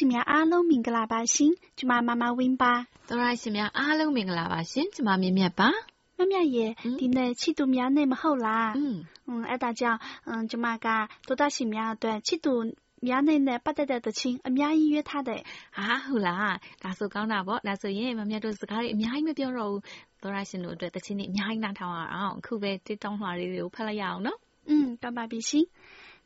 ရှင်များအားလုံးမင်္ဂလာပါရှင်။ကျမမမဝင်းပါ။တော်ရရှင်များအားလုံးမင်္ဂလာပါရှင်။ကျမမြင့်မြတ်ပါ။မြမြရေဒီနေ့ချစ်သူများနေ့မဟုတ်လား။嗯嗯，哎大家，嗯，ကျမက多大ရှင်များအတွက်ချစ်သူများနဲ့နဲ့ပတ်သက်တဲ့သချင်းအများကြီးရွေးထားတဲ့ဟာဟုတ်လားဒါဆိုကောင်းတာပေါ့ဒါဆိုရင်မမြတ်တို့စကားတွေအများကြီးမပြောတော့ဘူးသောရရှင်တို့အတွက်သချင်းတွေအများကြီးနားထောင်အောင်အခုပဲတိတောင်းလှလေးတွေကိုဖတ်လိုက်ရအောင်နော်อืมတောင်းပါပြီရှင်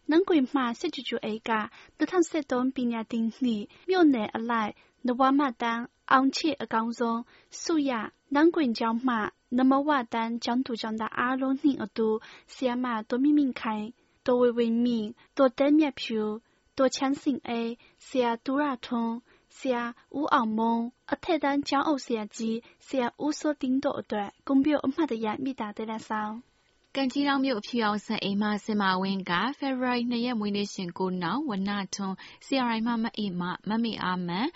能规嘛是就就一个，那趟是当比亚丁尼，庙内而来，那瓦马丹昂切而刚中，素雅能规叫嘛，那么瓦丹讲土讲的阿罗尼而多，是呀嘛多明明开，多为为民，多等面票，多强行哎，是呀多拉通，是呀乌昂蒙，而泰丹讲欧是呀鸡，是呀乌索顶多对，公表我们的呀米达的来上。 ကန်ကြီးတောင်မြို့အဖြူအောင်ဆန်အိမ်မစင်မာဝင်းကဖေဖော်ဝါရီ2ရက်မွေးနေ့ရှင်ကိုနောင်ဝနထွန်း CRI မမအေးမမမေအာမန်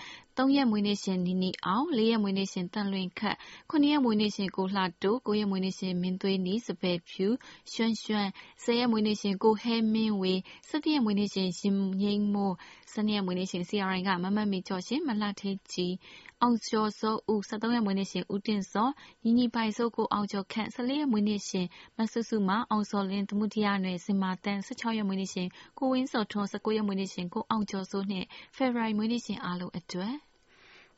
3ရက်မွေးနေ့ရှင်နီနီအောင်4ရက်မွေးနေ့ရှင်တန်လွင်ခတ်9ရက်မွေးနေ့ရှင်ကိုလှတိုး9ရက်မွေးနေ့ရှင်မင်းသွေးနီစပယ်ဖြူရွှန်းရွှန်း10ရက်မွေးနေ့ရှင်ကိုဟဲမင်းဝေ17ရက်မွေးနေ့ရှင်ရှင်ငိမ့်မိုး12ရက်မွေးနေ့ရှင် CRI ကမမမီကျော်ရှင်မလှထေးကြီးအောင်ကျော်စောဦး73ရက်မွေးနေ့ရှင်ဦးတင်စောညီညီပိုင်စိုးကိုအောင်ကျော်ခန့်14ရက်မွေးနေ့ရှင်မဆုစုမအောင်စောလင်းတမှုတရားနယ်စင်မာတန်16ရက်မွေးနေ့ရှင်ကိုဝင်းစောထွန်း19ရက်မွေးနေ့ရှင်ကိုအောင်ကျော်စိုးနှင့်ဖေဖော်ဝါရီမွေးနေ့ရှင်အားလုံးအတွက်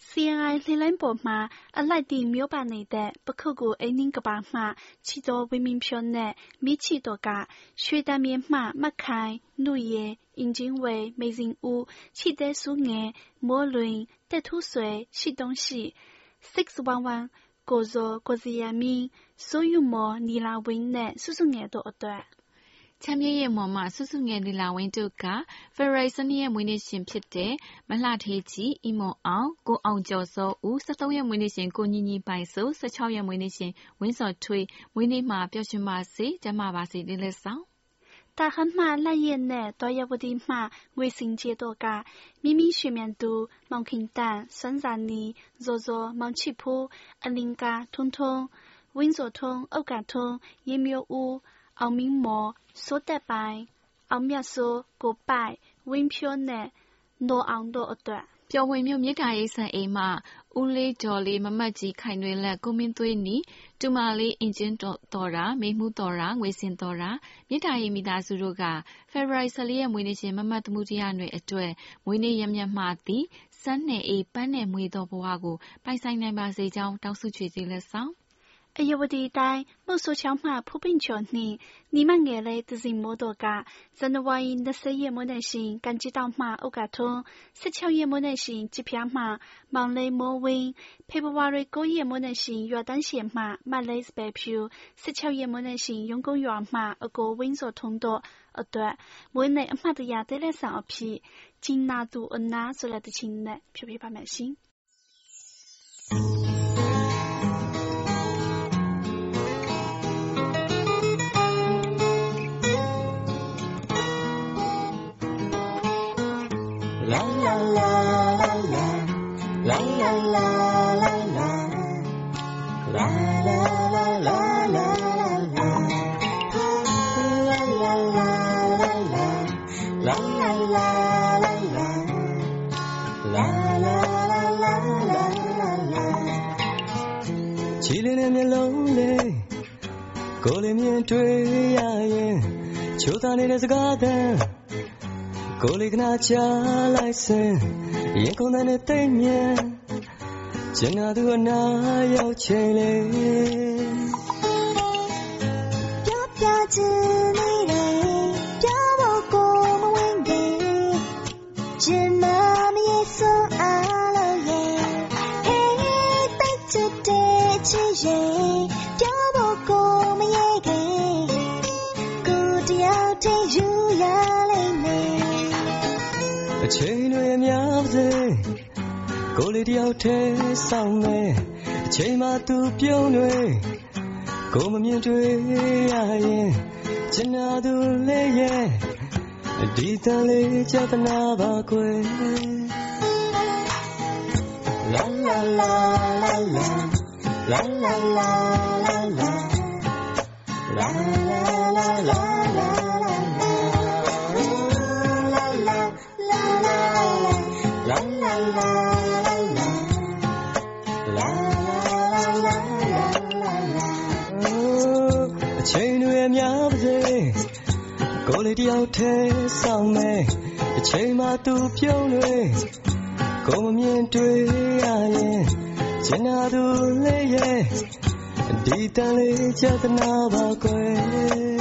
CNI လှိလိုင်းပေါ်မှာအလိုက်တီမျိုးပါနေတဲ့ပခုတ်ကိုအင်းနင်းကပါမှချီတော်ဝင်းမင်းဖြိုးနဲ့မိချီတော်ကရွှေတမ်းမြေမှမက်ခိုင်နှုရဲအင်ဂျင်ဝေမေဇင်ဦးချီတဲ့စုငယ်မောလွင်တက်ထူးဆွေရှိတုံးရှိ611ကိုဇောကိုစီယာမီဆိုယူမောနီလာဝင်းနဲ့စုစုငယ်တို့အတွက် ချမ်းမြေ့ရဲ့မော်မစုစုငယ်နီလာဝင်းတို့ကဖေရိုက်စနီရဲ့မွေးနေ့ရှင်ဖြစ်တဲ့မလှထေးကြီးအီမော်အောင်ကိုအောင်ကျော်စောဦး73ရက်မွေးနေ့ရှင်ကိုညီညီပိုင်စု16ရက်မွေးနေ့ရှင်ဝင်းစော်ထွေးမွေးနေ့မှာပျော်ရွှင်ပါစေကျမပါစေလေးလက်ဆောင်大汉马来也呢，多也不的马，卫星街多噶，咪咪水面都，毛平蛋，酸山里，肉肉毛起铺，阿林嘎通通，温作通，欧嘎通，也没有乌。 အောင်မင်းမော်စိုးတက်ပိုင်အောင်မြတ်စိုးကိုပိုက်ဝင်းဖြိုးနဲ့နိုအောင်တို့အတွက်ပျော်ဝင်မြို့မြစ်တာရေးဆန်အိမ်မှဦးလေးကျော်လေးမမတ်ကြီးခိုင်တွင်လက်ကိုမင်းသွေးနီတူမလေးအင်ဂျင်တော်တာမိမှုတော်တာငွေစင်တော်တာမြစ်တာရေးမိသားစုတို့ကဖေဖော်ဝါရီ14ရက်မွေးနေ့ရှင်မမတ်သမှုတရားနယ်အတွက်မွေးနေ့ရမြတ်မှသည်စန်းနယ်အေးပန်းနယ်မွေတော်ဘဝကိုပိုင်ဆိုင်နိုင်ပါစေကြောင်းတောင်းဆုချွေသေးလက်ဆောင် 哎呀，我的呆！莫说小马普遍穷呢，你们眼泪都是莫多噶，真的万一那谁也没耐心，感觉到马欧噶通，是巧也没耐心，几票马忙嘞莫问，佩不瓦瑞狗也没耐心，越担心马马嘞是白票，是巧也没耐心，用公园马而个稳坐通道，而对，莫内阿妈的牙得来上一批，金拿度阿拿出来的亲呢，偏偏把满心。 ကိုယ်လေးမြင်တွေ့ရရင်ချိုးသားနေတဲ့စကားသံကိုယ်လေးကနာချလိုက်စင်ရင်ကုန်တဲ့တိတ်မြန်ကျန်သူအနာရောက်ချိန်လေးပြပြချင် လေးတယောက်တည်းဆောင်မယ်အချိန်မှသူပြုံးတွေကိုမမြင်တွေ့ရရင်ကျင်နာသူလေးရဲ့ဒီတန်လေးကြပနာပါကွယ်လာလာလာလာလာလာလာလာလာလာလာလာလာ လေးတယောက်ထဲဆောင်မယ်တစ်ချိန်မှသူပြုံးလွေကိုမမြင်တွေ့ရရင်ကျင်နာသူလေးရဲ့ဒီတန်လေးကြတနာပါကွယ်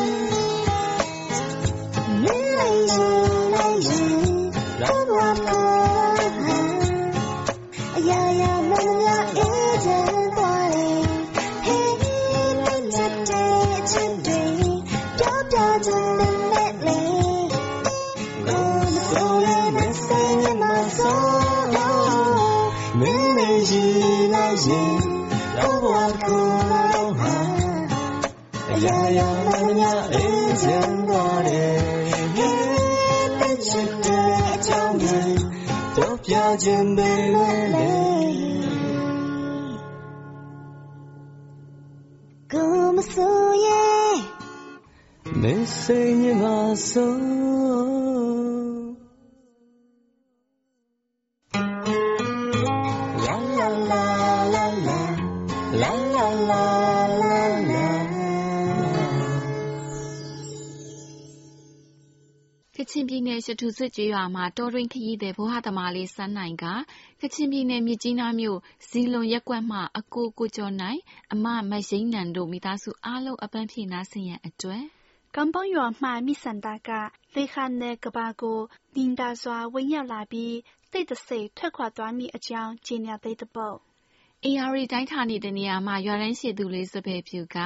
ရာရာမမြအေးချမ်းသွားတယ်ငါပဲချစ်တဲ့အကြောင်းကိုပြောပြခြင်းပဲလွယ်လေကိုမဆိုးရဲ့ Me enseñe más ပြည်နယ် ရှထုစစ်ကျေးရွာမှာ တော်တွင်ခရီးသည် ဘိုးဟာသမားလေး စန်းနိုင်က ကချင်ပြည်နယ် မြစ်ကြီးနားမြို့ ဇီလွန်ရက်ကွက်မှအကို ကိုကျော်နိုင် အမမတ်ရိန်းနန်တို့ မိသားစုအားလုံး အပန်းဖြေနာဆင်ရန်အတွက်ကမ်ပေါင်းရွာမှမိစန္ဒာကလေခါနဲ့ကဘာကိုနင်းတာစွာ ဝင်ရောက်လာပြီး တိတ်တဆိတ် ထွက်ခွာသွားမိအကြောင်း ကြေညာသေးတဲ့ ပုတ် AR တိုင်းဌာနေတနေရာမှာ ရွာတန်းရှိသူလေးစပယ်ဖြူက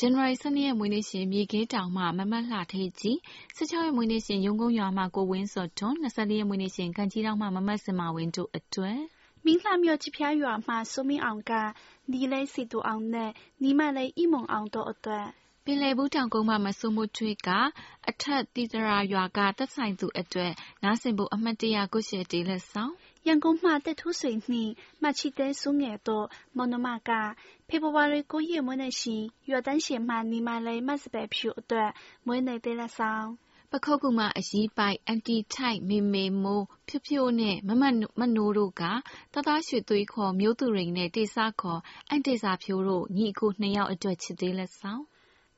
January 12ရက် မွေးနေ့ရှင် မြေခင်းတောင်မှ မမတ်လှထေးကြီး16ရက်မွေးနေ့ရှင် ရုံကုန်းရွာမှ ကိုဝင်းစောထွန်း24ရက်မွေးနေ့ရှင်ကန်ကြီးတောင်မှ မမတ်စင်မာဝင်းတို့အတွက် မင်းလှမြို့ ချဖျားရွာမှ စိုးမင်းအောင်ကနီလဲစီတူအောင်နဲ့နီမလေးဣမုံအောင်တို့အတွက် ပင်လယ်ဘူးတောင်ကုန်းမှမဆိုးမထွေးက အထက်တိတရာရွာကတက်ဆိုင်သူအတွက် နားဆင်ဖို့ အမှတ်တရကိုရှယ်တေးလက်ဆောင် ရန်ကုန်မှတက်ထူးဆွေနှင့်မချီတဲစုငယ်တို့မောင်နှမကဖေဖော်ဝါရီ9ရက်မွေးနေ့ရှင်ရွာတန်းရှင်မှနီမလေးမတ်စပယ်ဖြူအတွက်မွေးနေ့သေးလက်ဆောင်ပခုတ်ကူမအရီးပိုက်အန်တီထိုက်မေမေမိုးဖြိုးဖြိုးနဲ့မမတ်မနိုးတို့ကတသားရွှေသွေးခေါ်မျိုးသူရိန်နဲ့တေစာခေါ်အန်တေစာဖြိုးတို့ညီအကိုနှစ်ယောက်အတွက်ချစ်သေးလက်ဆောင်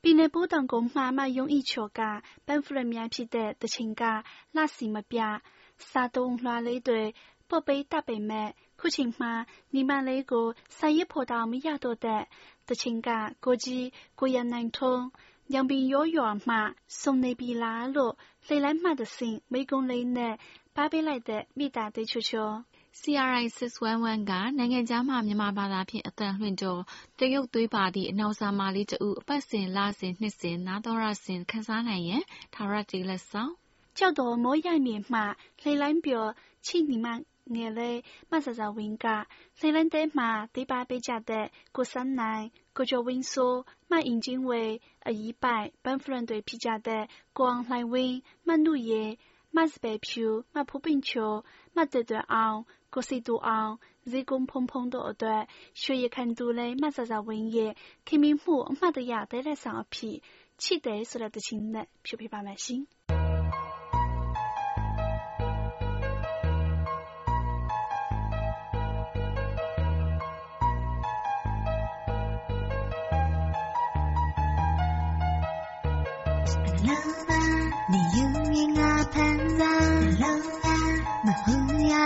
ပြည်နယ်ပိုးတောင်ကုန်းမှမယုံဤချော်ကပန်းဖရများဖြစ်တဲ့တချင်ကလှစီမပြစားတုံးလွှာလေးတွေ 不背大北妹，苦情妈，你们那个三一坡道没亚多的，的情感估计果然难通。两边遥远嘛，送那边拉路，谁来骂的心，没工累呢，八百来的米大对球球。CRI 611ကနိုင်ငံသားမှမြန်မာဘာသာဖြင့်အတန်လှင့်တော်တရုတ်သွေးပါသည့်အနောက်စာမာလေးတူအပတ်စဉ်လစဉ်နှစ်စဉ်နာတော်ရစဉ်ခန်းစားနိုင်ရန်ထာဝရကျေးလက်ဆောင်ကျောက်တော်မောရိုက်မြေမှလှိုင်လိုင်းပြောချိညီမ 眼泪马萨萨温嘎，雷兰的嘛第八杯家的过三奶，过着温苏马引进为呃一百本夫人对皮家的光来温马努耶马是白票马普冰球马得得昂过谁都昂。日公碰碰到的，血液看到嘞，马萨萨温耶，看明目马的牙得来上皮，气得说来的亲呢，皮皮把买心。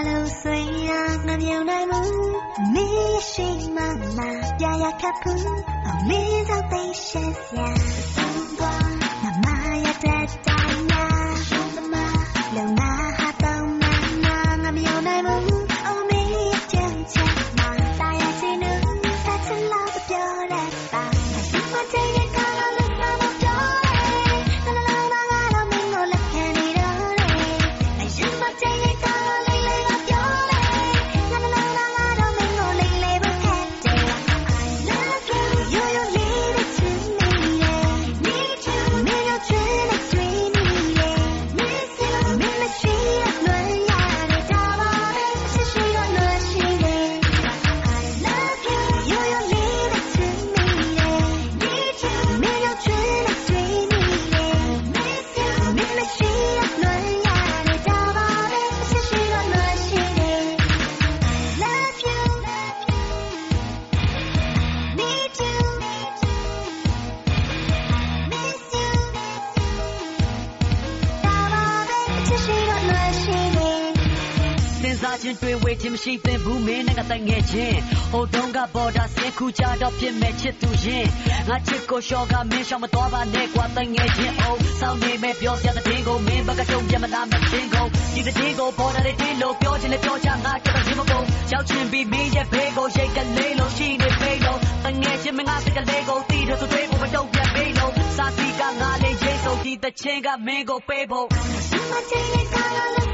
လုံးဆွေရငမြုံနိုင်မှုမေးရှိမှမှပြရခပ်ဘူးအမေတော့သိရှက်ရဆုံးသွားမမရတဲ့တိုင်းညာမမလုံး တိုင်ငယ်ချင်းဟိုတုန်းကဘော်ဒါဆင်းခုကြတော့ဖြစ်မဲ့ချစ်သူရင်ငါချစ်ကိုရှော့ကမင်းရှောင်မတော်ပါနဲ့ကွာတိုင်ငယ်ချင်းအိုးစောင်းနေမဲ့ပြောစရာတဲ့ကိုမင်းဘက်ကတုံးပြမလားမသိကိုဒီတဲ့ကိုဘော်ဒါလေးတင်းလို့ပြောခြင်းနဲ့ပြောချငါကြတော့ခြင်းမကုန်ရောက်ချင်းပြီးမင်းရဲ့ဖေးကိုရိတ်ကလေးလို့ရှိနေဖေးလို့တိုင်ငယ်ချင်းမငါစကလေးကိုတီးတယ်ဆိုတွေးဖို့မတော့ပြန်ဖေးလို့စာစီကငါလေးရေးဆုံးဒီတဲ့ချင်းကမင်းကိုပေးဖို့ Summa tiene cara la mano piole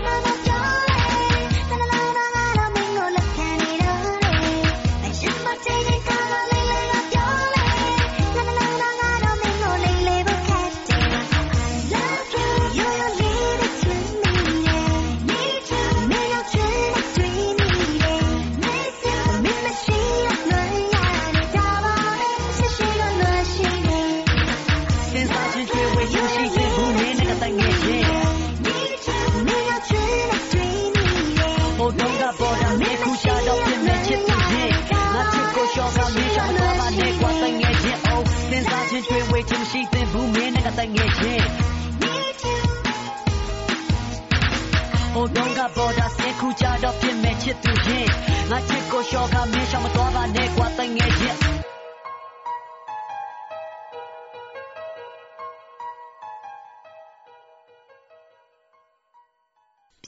ကတိုင်ငယ်ချင်း Me too ဟိုတုန်းကပေါ်တာဆင်းခုချတော့ပြင်မဲ့ချစ်သူချင်းငါချစ်ကိုရှော့ကမင်းရှောင်မတော့ပါနဲ့ကွာတိုင်ငယ်ချင်း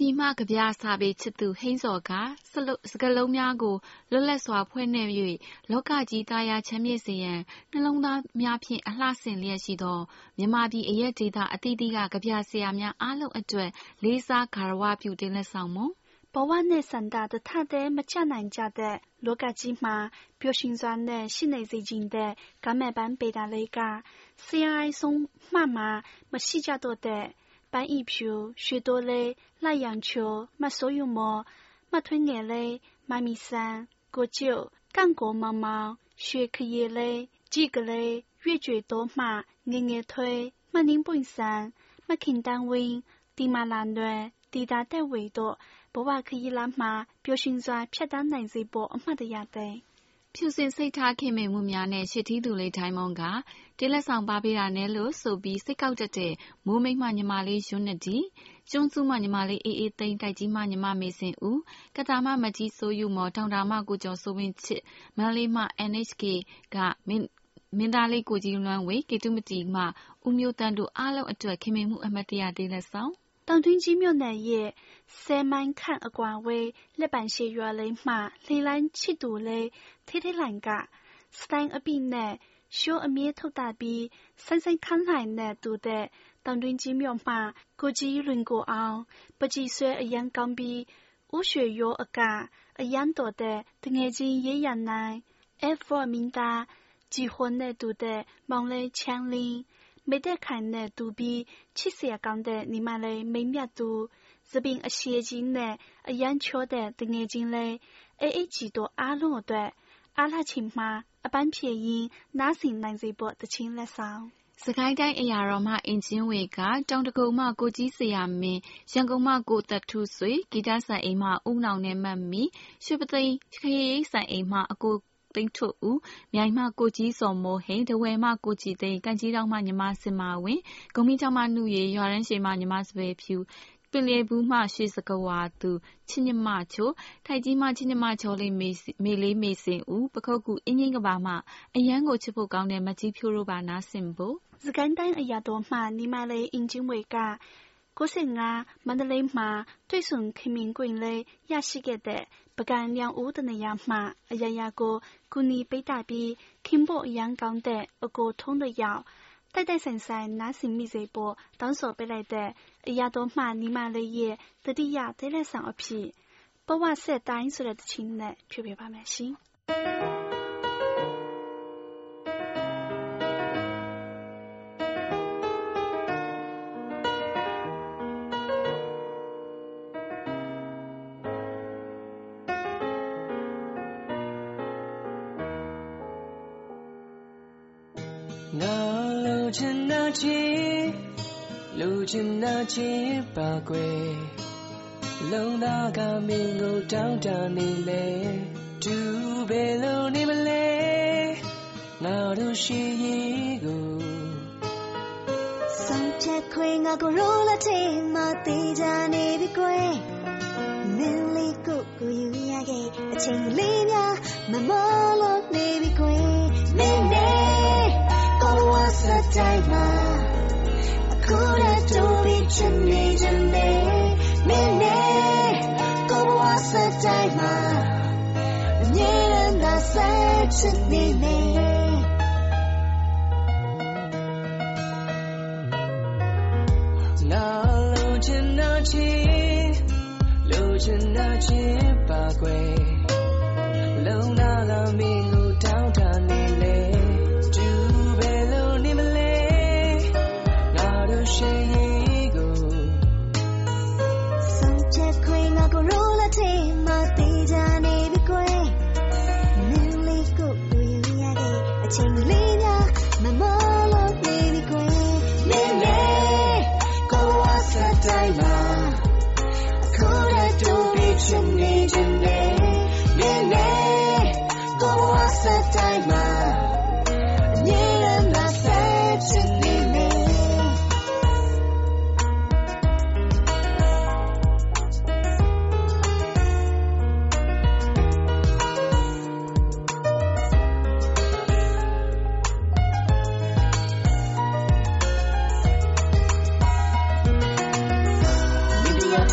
ပြည်မကဗျာစာပေချစ်သူဟိန်းစော်ကစလုစကလုံးများကိုလွတ်လပ်စွာဖွဲ့နှဲ့၍လောကကြီးသားရာချမ်းမြေ့စေရန်နှလုံးသားများဖြင့်အလှဆင်လျက်ရှိသောမြန်မာပြည်အရက်ဒေသအသီးသီးကကဗျာဆရာများအားလုံးအတွက်လေးစားဂါရဝပြုတင်လက်ဆောင်မွန်ဘဝနဲ့စန္ဒတထတဲ့မချနိုင်ကြတဲ့လောကကြီးမှာပျော်ရွှင်စွာနဲ့ရှိနေစေခြင်းတဲ့ကမဲ့ပန်းပေတာလေးကဆရာအိုင်ဆုံးမှမှမရှိကြတော့တဲ့ ပန်းဤဖြူရွှေတိုးလေးလှရံချိုမဆိုးယူမောမထွင်းငယ်လေးမမီဆန်ကိုကျုပ်ကန့်ကိုမောင်မောင်ရွှေခရီလေးကြည်ကလေးရွေ့ကြွေ多မှငငယ်ထွေးမနှင်းပွင့်ဆန်မခင်တန်းဝင်းတီမာလာနွယ်တီတာတဲ့ဝေတို့ဘဝခရီးလမ်းမှာပျော်ရွှင်စွာ ဖြတ်တန်းနိုင်စေဖို့အမှတ်တရတဲ့ဖြူစင်စိတ်ထားခင်မင်မှုများနဲ့ ရှစ်ထီးသူလေးထိုင်းမုံကတေးလက်ဆောင်ပါပေးတာနဲ့လို့ဆိုပြီး စိတ်ကောက်တတ်တဲ့ မိုးမိတ်မညီမလေးယွန်းနတီကျွန်းစုမညီမလေးအေးအေးသိမ့်တိုက်ကြီးမညီမမေစင်ဦးကတာမမကြီးဆိုယူမော် တောင်တာမကိုကျော်ဆိုဝင်းချစ် မန္တလေးမ NHK ကမင်းမင်းသားလေးကိုကြီးလွမ်းဝေ ကေတုမတီမဦးမျိုးတန်းတို့အားလုံးအတွက် ခင်မင်မှု အမတ်တရ တေးလက်ဆောင် တောင်တွင်းကြီးမြို့နယ်ရဲ့ဆယ်မိုင်ခန့်အကွာဝေး လက်ပံရှည်ရွာလေးမှ လှေလိုင်းချစ်သူလေးထေးထေးလိုင်က စတိုင်အပိနဲ့ ရှိုးအမြဲထုတ်တာပြီး ဆိုင်ဆိုင်ခန်းလှိုင်နဲ့တူတဲ့ တောင်တွင်းကြီးမြို့မှကိုကြီးလွင်ကိုအောင်ပကြီးဆွဲအရန်ကောင်းပြီးဥရွှေရိုးအက အရန်တော်တဲ့တငယ်ချင်းရေးရနိုင် F4 မင်းသား ကြည်ခွန်းနဲ့တူတဲ့ မောင်လေးချမ်းလင်း 没得看呢，杜比七十讲的你妈嘞没面度，这边a 些金呢，a 眼瞧的的眼睛嘞，a a 几多阿龙对，阿拉亲妈a 般便宜，哪行难这波的钱来少。 စကိုင်းတိုင်းအရာတော်မှအင်ဂျင်ဝေကတောင်တကုံမှကိုကြီးစရာမင်းရန်ကုန်မှကိုသက်ထုဆွေဂီတဆိုင်အိမ်မှဦးနောင်နဲ့မတ်မီရွှေပသိမ်ခရီးဆိုင်အိမ်မှအကို သိန်းထွတ်ဦး မြိုင်မှ ကိုကြီးစော်မိုးဟိန်တဝဲမှ ကိုကြည်သိန်းကန်ကြီးတောင်မှ ညီမစင်မာဝင်း ဂုံမီချောင်းမှနှူရီရွာရန်ရှိမှ ညီမစပယ်ဖြူ ပင်လေဘူးမှ ရွှေစကဝါသူ ချင်းညမချို ထိုက်ကြီးမှ ချင်းညမချိုလေးမေမေလေးမေစင်ဦး ပခုတ်ကူ အင်းကြီးကဘာမှ အရန်ကိုချစ်ဖို့ကောင်းတဲ့ မကြီးဖြိုးတို့ပါ နာစင်ဖို့စကိုင်းတိုင်းအရာတော်မှ နီမလေးအင်ဂျင်ဝေက ကိုစင်ငါမန္တလေးမှာတွေ့ဆုံခင်မင်ကွင်လေးရရှိခဲ့တဲ့ပကံညောင်ဦးတနေရာမှအရာရာကိုကူနီပိတ်တာပြီးခင်ဖို့အရန်ကောင်းတဲ့အကိုထုံးတဲ့ရောက်တိုက်တိုက်ဆိုင်ဆိုင်နားစင်မိစေဖို့တောင်းဆိုပေးလိုက်တဲ့အရာတော်မှနီမလေးရဲ့တတိယတဲလက်ဆောင်အဖြစ်ဘဝဆက်တို င်းဆိုတဲ့တခြင်းနဲ့ကြွေးပြပါမယ်ရှင်ငါလိုချင်တာချင်လိုချင်တာချင်ပါကွယ်လုံသားကမင်းကိုတောင်းတနေလေသူဘယ်လိုနေမလဲငါတို့ရှိရင်ကိုဆုံးဖြတ်ခွင့်ငါကိုရိုးလာတဲ့မသေးကြနေပြီကွယ်မင်းလေးကိုကိုယူရခဲ့အချိန်လေးများမမောလို့နေပြီခွေမင်းနဲ့ကို ဝါစတိုင်းမှာအခုရတူပြီးချင်နေချင်နေမင်းနဲ့ကို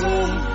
မိ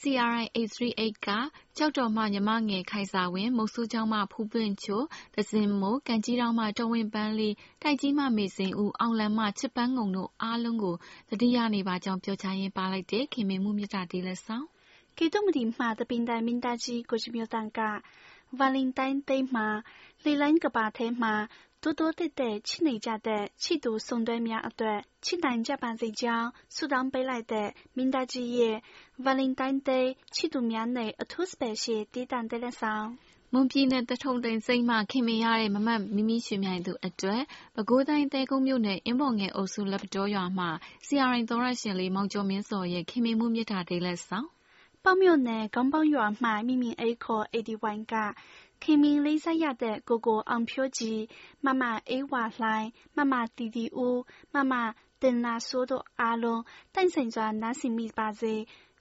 CRI 838ကကြောက်တော်မှညီမငယ်ခိုင်စာဝင်မုတ်ဆိုးချောင်းမှဖူးပွင့်ချိုသစင်မိုးကန်ကြီးတောင်းမှတဝင်းပန်းလေးတိုက်ကြီးမှမေစင်ဦးအောင်လန်မှချစ်ပန်းငုံတို့အားလုံးကိုတတိယနေပါကြောင်းပြောချရင်းပါလိုက်တဲ့ခင်မင်မှုမြတ်တာတေးလက်ဆောင် 给东木的马的平台明大鸡过去没有单价，Valentine Day 嘛，你两个白天嘛，多多的的亲你家的，气度送对面一对，亲男家办在家，苏当北来的明大鸡夜，Valentine Day 气度面内一土白些地蛋的了上。 မွန်ပြည်နယ်တထုံတိန်စိမ့်မှခင်မင်ရတဲ့မမတ်မိမိရွှေမြိုင်သူအတွက်ပဲခူးတိုင်းတဲကုန်းမြို့နယ်အင်းပေါ်ငယ်အုပ်စုလက်ပတော်ရွာမှ CRI သောရရှင်လေးမောင်ကျော်မင်းစောရဲ့ခင်မင်မှုမြတ်တာတေးလက်ဆောင် ပေါမြို့နယ်ကောင်းပေါရွာမှ မိမိအိခေါ်81ကခင်မင်းလေးစားရတဲ့ ကိုကိုအောင်ဖြိုးကြီးမမအေးဝါလှိုင်းမမတီတီဦး မမတင်နာဆိုးတို့အားလုံးတိုင်ဆိုင်စွာ နားဆင်မိပါစေ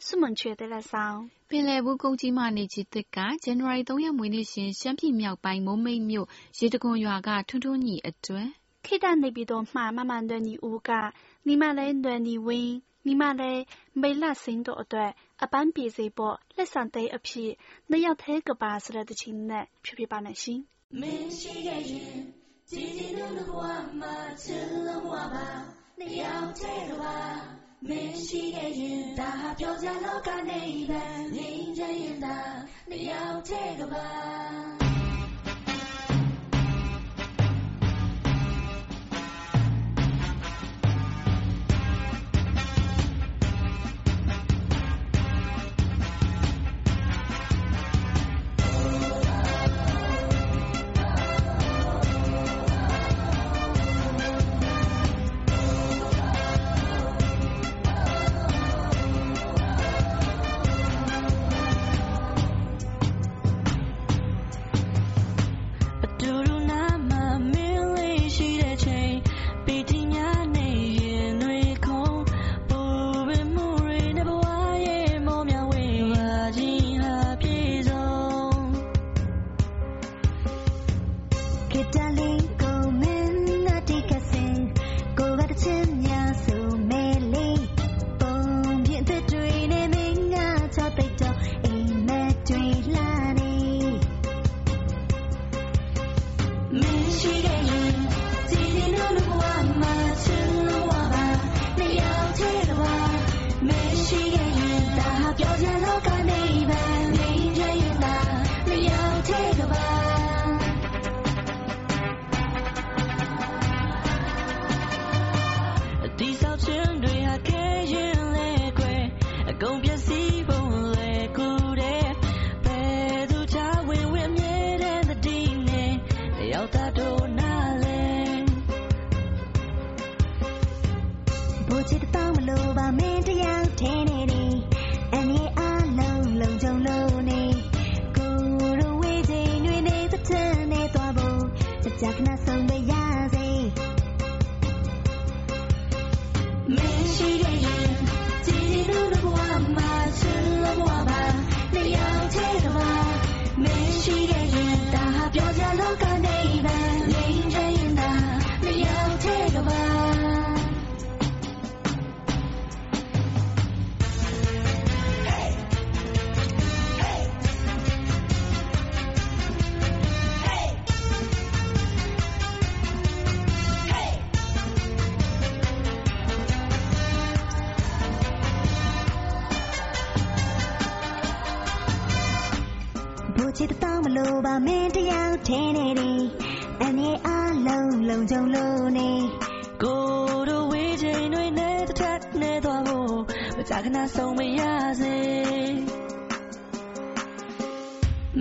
ဆုမွန်ချွေတဲ့လက်ဆောင် ပင်လယ်ဘူး ကုန်းကြီးမှနေကြီးသစ်က ဇန်နဝါရီ3ရက် မွေးနေ့ရှင် ရှမ်းပြည်မြောက်ပိုင်း မုံမိတ်မြို့ ရေတကွန်ရွာက ထွန်းထွန်းညီအတွက်ခိတနေပြီးတော့မှာမမလွယ်နီဦးကနီမလဲလွယ်နီဝင်းနီမလဲမေလစင်းတို့အတွက် အပန်းပြေစေဖို့လက်ဆောင်တဲ့အဖြစ်နှစ်ယောက်သေးကပါဆိုတဲ့ချင်းနဲ့ဖြစ်ဖြစ်ပါနဲ့ရှင်မင်းရှိခဲ့ရင်ကြည်ကြည်နုနုဘဝမှာချစ်လုံးဘဝပါနှစ်ယောက်တည်းကပါမင်းရှိခဲ့ရင်ဒါဟာပြောကြလောကနေပဲငြိမ်းချမ်းရင်သာနှစ်ယောက်တည်းကပါ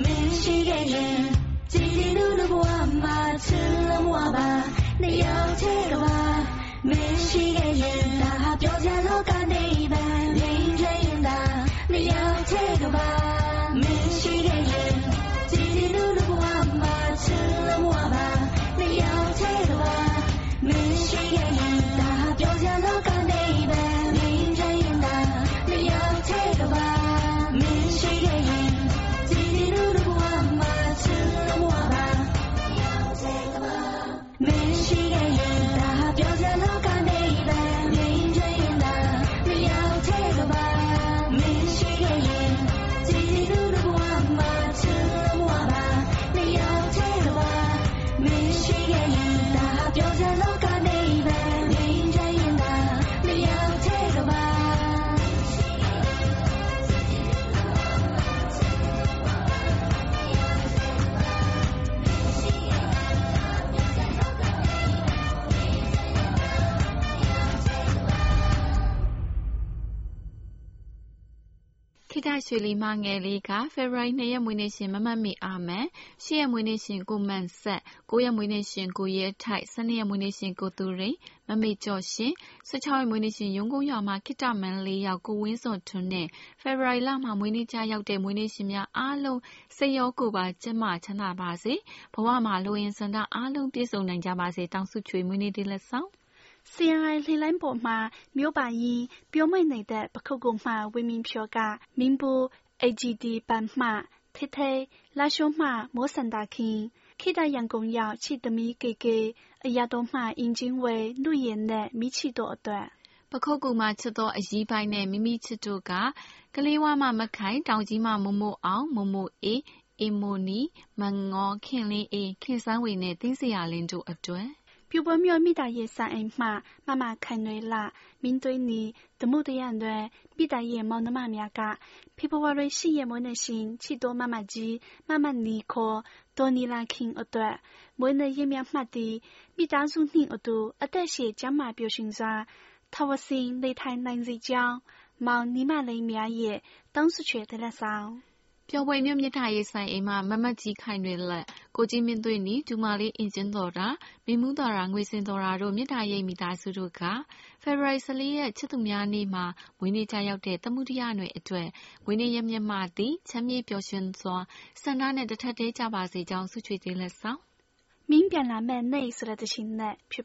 မင်းရှိခဲ့ရင်ကြည်ကြည်လူလူဘဝမှာချစ်လို့ဘဝပါနေရောက်ချေတော့ပါမင်းရှိခဲ့ရင်ဒါဟာပြောကြလောကနေပဲ ရွှေလီမငယ်လေးက ဖေဖော်ဝါရီ2ရက်မွေးနေ့ရှင်မမတ်မီအာမန်10ရက်မွေးနေ့ရှင်ကိုမန်ဆက်9ရက်မွေးနေ့ရှင်ကိုရဲထိုက်12ရက်မွေးနေ့ရှင်ကိုသူရိန်မမေကျော်ရှင်16ရက်မွေးနေ့ရှင်ရုံကုန်းရွာမှာခိတမန်လေးယောက်ကိုဝင်းစောထွန်းနဲ့ဖေဖော်ဝါရီလမှာမွေးနေ့ကြရောက်တဲ့မွေးနေ့ရှင်များအားလုံးစိတ်ရောကိုယ်ပါကျန်းမာချမ်းသာပါစေဘဝမှာလိုရင်စန္ဒအားလုံးပြည့်စုံနိုင်ကြပါစေတောင်းဆုချွေမွေးနေ့တည်းလက်ဆောင် CRI လှိလိုင်းပေါ်မှာ မြို့ပါရင်ပြောမိတ်နေတဲ့ ပခုတ်ကုန်းမှဝင်းမင်းဖြောကမင်းဘူး AGD ပန်မှထိထိလာရှုံးမှမောစန္ဒခင်ခိတရန်ကုန်ရောက်ချစ်သမီးကေကေအရာတော်မှအင်ဂျင်ဝဲလူရင်နဲ့မိချီတို့အတွက်ပခုတ်ကူမှာချစ်သောအကြီးပိုင်းနဲ့မိမိချစ်တို့ကကလေးဝါမမခိုင်တောင်ကြီးမမမို့အောင်မမို့အေးအေမိုနီမငေါခင်လင်းအေးခင်စန်းဝေနဲ့တင်းစရာလင်းတို့အတွက် ပြူပွဲမြို့မိသားရဲ့ဆိုင်အိမ်မှမမခိုင်နွေလာမင်းသွေးနီတမှုတရံတွေမိသားရဲ့မောင်နှမများကဖေဖော်ဝါရီ10ရက်မွေးနေ့ရှင်ချီတိုမမကြီးမမနီခေါ်ဒေါ်နီလာခင်အတွက်မွေးနေ့ရက်မြတ်မှတ်သည်မိသားစုနှင့်အတူအသက်ရှည်ကျန်းမာပျော်ရွှင်စွာထဝစင်နေထိုင်နိုင်စေကြောင်းမောင်နီမလိန်များရဲ့တောင်းဆိုချွေတဲ့လက်ဆောင်ပျော်ပွဲမြို့မြစ်ထားရေးဆိုင်အိမ်မှာမမတ်ကြီးခိုင်တွေလက် ကိုကြီးမင်းသွေးနီဒူမာလေးအင်ဂျင်တော်တာမိမှုတော်တာငွေစင်တော်တာတို့မြစ်ထားရေးမိသားစုတို့ကဖေဖော်ဝါရီ14ရက်ချစ်သူများနေ့မှာမွေးနေ့ကြရောက်တဲ့တမှုတရຫນွေအတွက်မွေးနေ့ရမြတ်မှသည်ချမ်းမြေ့ပျော်ရွှင်စွာဆန္ဒနဲ့တထက်သေးကြပါစေကြောင်းဆုချွေသေးလက်ဆောင်မင်းပြန်လာမဲ့နေ့ဆိုတဲ့တခြင်းနဲ့ဖြစ်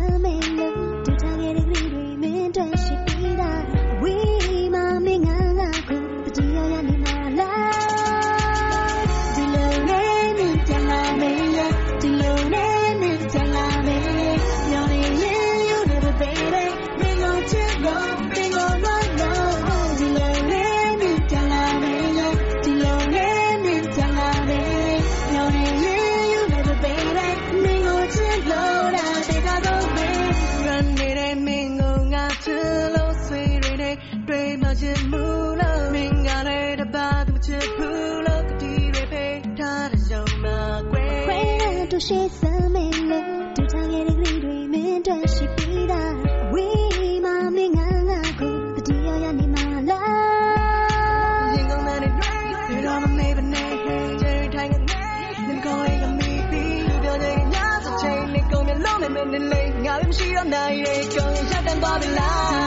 ရှိစမ်းမယ်လို့ဒူထားခဲ့တဲ့ကလေးတွေမင်းတို့ရှိပြီးသားဝေးမမင်းငါငါကိုတတိယရနေမှာလားရင်ကုန်တဲ့တွေတွေတော့မမေ့ပါနဲ့ချေထိုင်ကနေငါကောင်းရဲ့မီးပြီးလူပြောတဲ့ညစချိန်နဲ့ကုန်မျက်လုံးနဲ့မနေလေငါမရှိတော့နိုင်ရဲ့ကောင်းရတဲ့ပါဗလား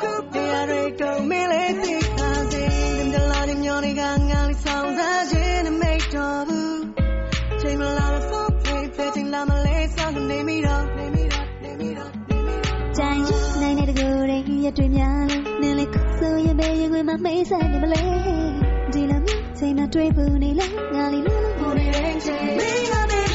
ငါစိတ်ကူးပြရတဲ့တော့မင်းလေးသိတာစေဒီမလာဒီမျိုးတွေကငါလေးဆောင်စားခြင်းနဲ့မိတ်တော်ဘူးချိန်မလာလို့ဆိုပြေးပြေးချိန်လာမလဲဆောင်နေမိတော့နေမိတော့နေမိတော့နေမိတော့ကြိုင်ရင်နိုင်တဲ့တကူတွေရတွေ့များလို့နင်းလေခုဆိုရင်ပဲရင်ဝင်မမေးဆိုင်နေမလဲဒီလိုမျိုးချိန်မတွေ့ဘူးနေလဲငါလေးလို့ကိုနေတဲ့ချိန်မင်းကမင်း